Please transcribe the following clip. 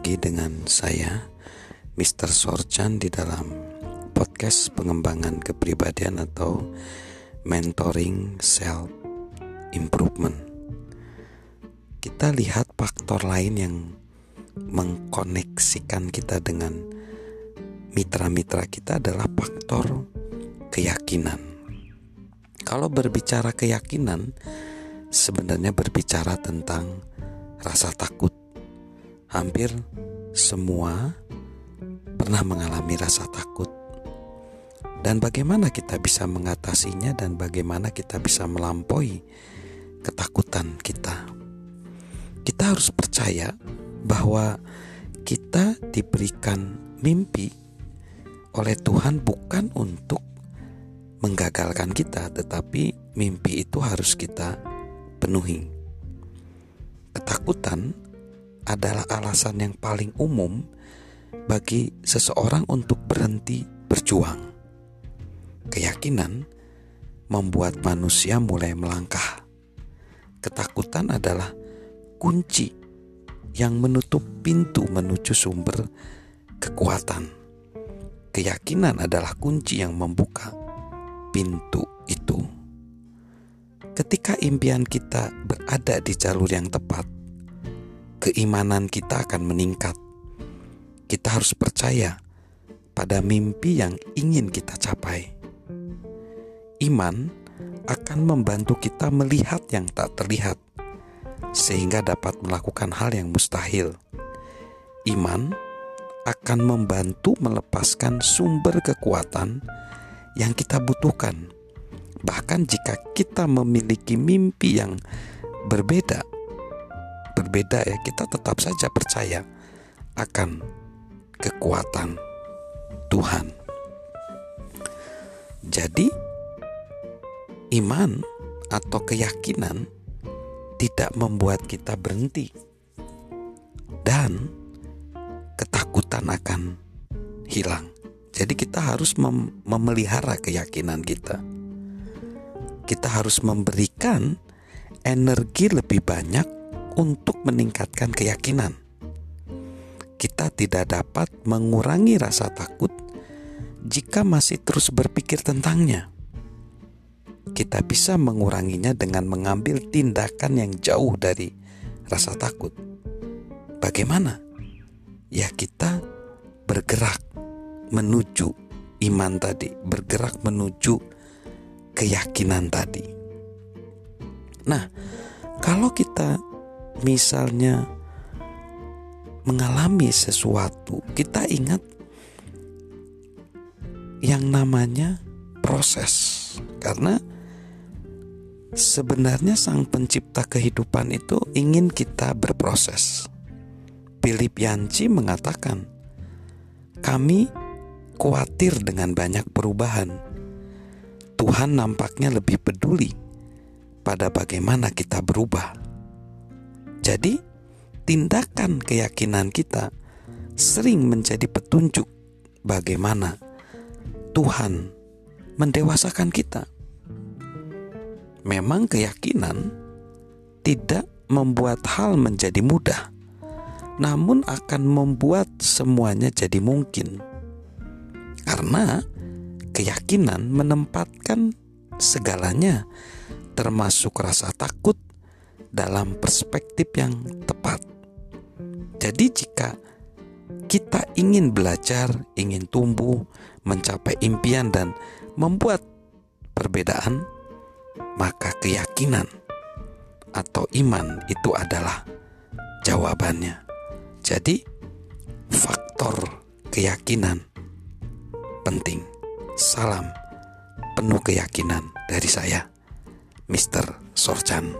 lagi dengan saya, Mr. Sorchan di dalam podcast pengembangan kepribadian atau mentoring self improvement. Kita lihat faktor lain yang mengkoneksikan kita dengan mitra-mitra kita adalah faktor keyakinan. Kalau berbicara keyakinan, sebenarnya berbicara tentang rasa takut Hampir semua pernah mengalami rasa takut. Dan bagaimana kita bisa mengatasinya dan bagaimana kita bisa melampaui ketakutan kita. Kita harus percaya bahwa kita diberikan mimpi oleh Tuhan bukan untuk menggagalkan kita, tetapi mimpi itu harus kita penuhi. Ketakutan adalah alasan yang paling umum bagi seseorang untuk berhenti berjuang. Keyakinan membuat manusia mulai melangkah. Ketakutan adalah kunci yang menutup pintu menuju sumber kekuatan. Keyakinan adalah kunci yang membuka pintu itu. Ketika impian kita berada di jalur yang tepat, keimanan kita akan meningkat. Kita harus percaya pada mimpi yang ingin kita capai. Iman akan membantu kita melihat yang tak terlihat, sehingga dapat melakukan hal yang mustahil. Iman akan membantu melepaskan sumber kekuatan yang kita butuhkan. Bahkan jika kita memiliki mimpi yang berbeda berbeda ya, kita tetap saja percaya akan kekuatan Tuhan. Jadi, iman atau keyakinan tidak membuat kita berhenti, dan ketakutan akan hilang. Jadi, kita harus mem memelihara keyakinan kita. Kita harus memberikan energi lebih banyak untuk meningkatkan keyakinan. Kita tidak dapat mengurangi rasa takut jika masih terus berpikir tentangnya. Kita bisa menguranginya dengan mengambil tindakan yang jauh dari rasa takut. Bagaimana? Ya, kita bergerak menuju iman tadi, bergerak menuju keyakinan tadi. Nah, kalau kita misalnya mengalami sesuatu, kita ingat yang namanya proses. Karena sebenarnya sang pencipta kehidupan itu ingin kita berproses. Philip Yanci mengatakan, kami khawatir dengan banyak perubahan. Tuhan nampaknya lebih peduli pada bagaimana kita berubah. Jadi, tindakan keyakinan kita sering menjadi petunjuk bagaimana Tuhan mendewasakan kita. Memang keyakinan tidak membuat hal menjadi mudah, namun akan membuat semuanya jadi mungkin. Karena keyakinan menempatkan segalanya, termasuk rasa takut, dalam perspektif yang tepat. Jadi, jika kita ingin belajar, ingin tumbuh, mencapai impian, dan membuat perbedaan, maka keyakinan atau iman itu adalah jawabannya. Jadi, faktor keyakinan penting. Salam penuh keyakinan dari saya, Mr. Sorchan.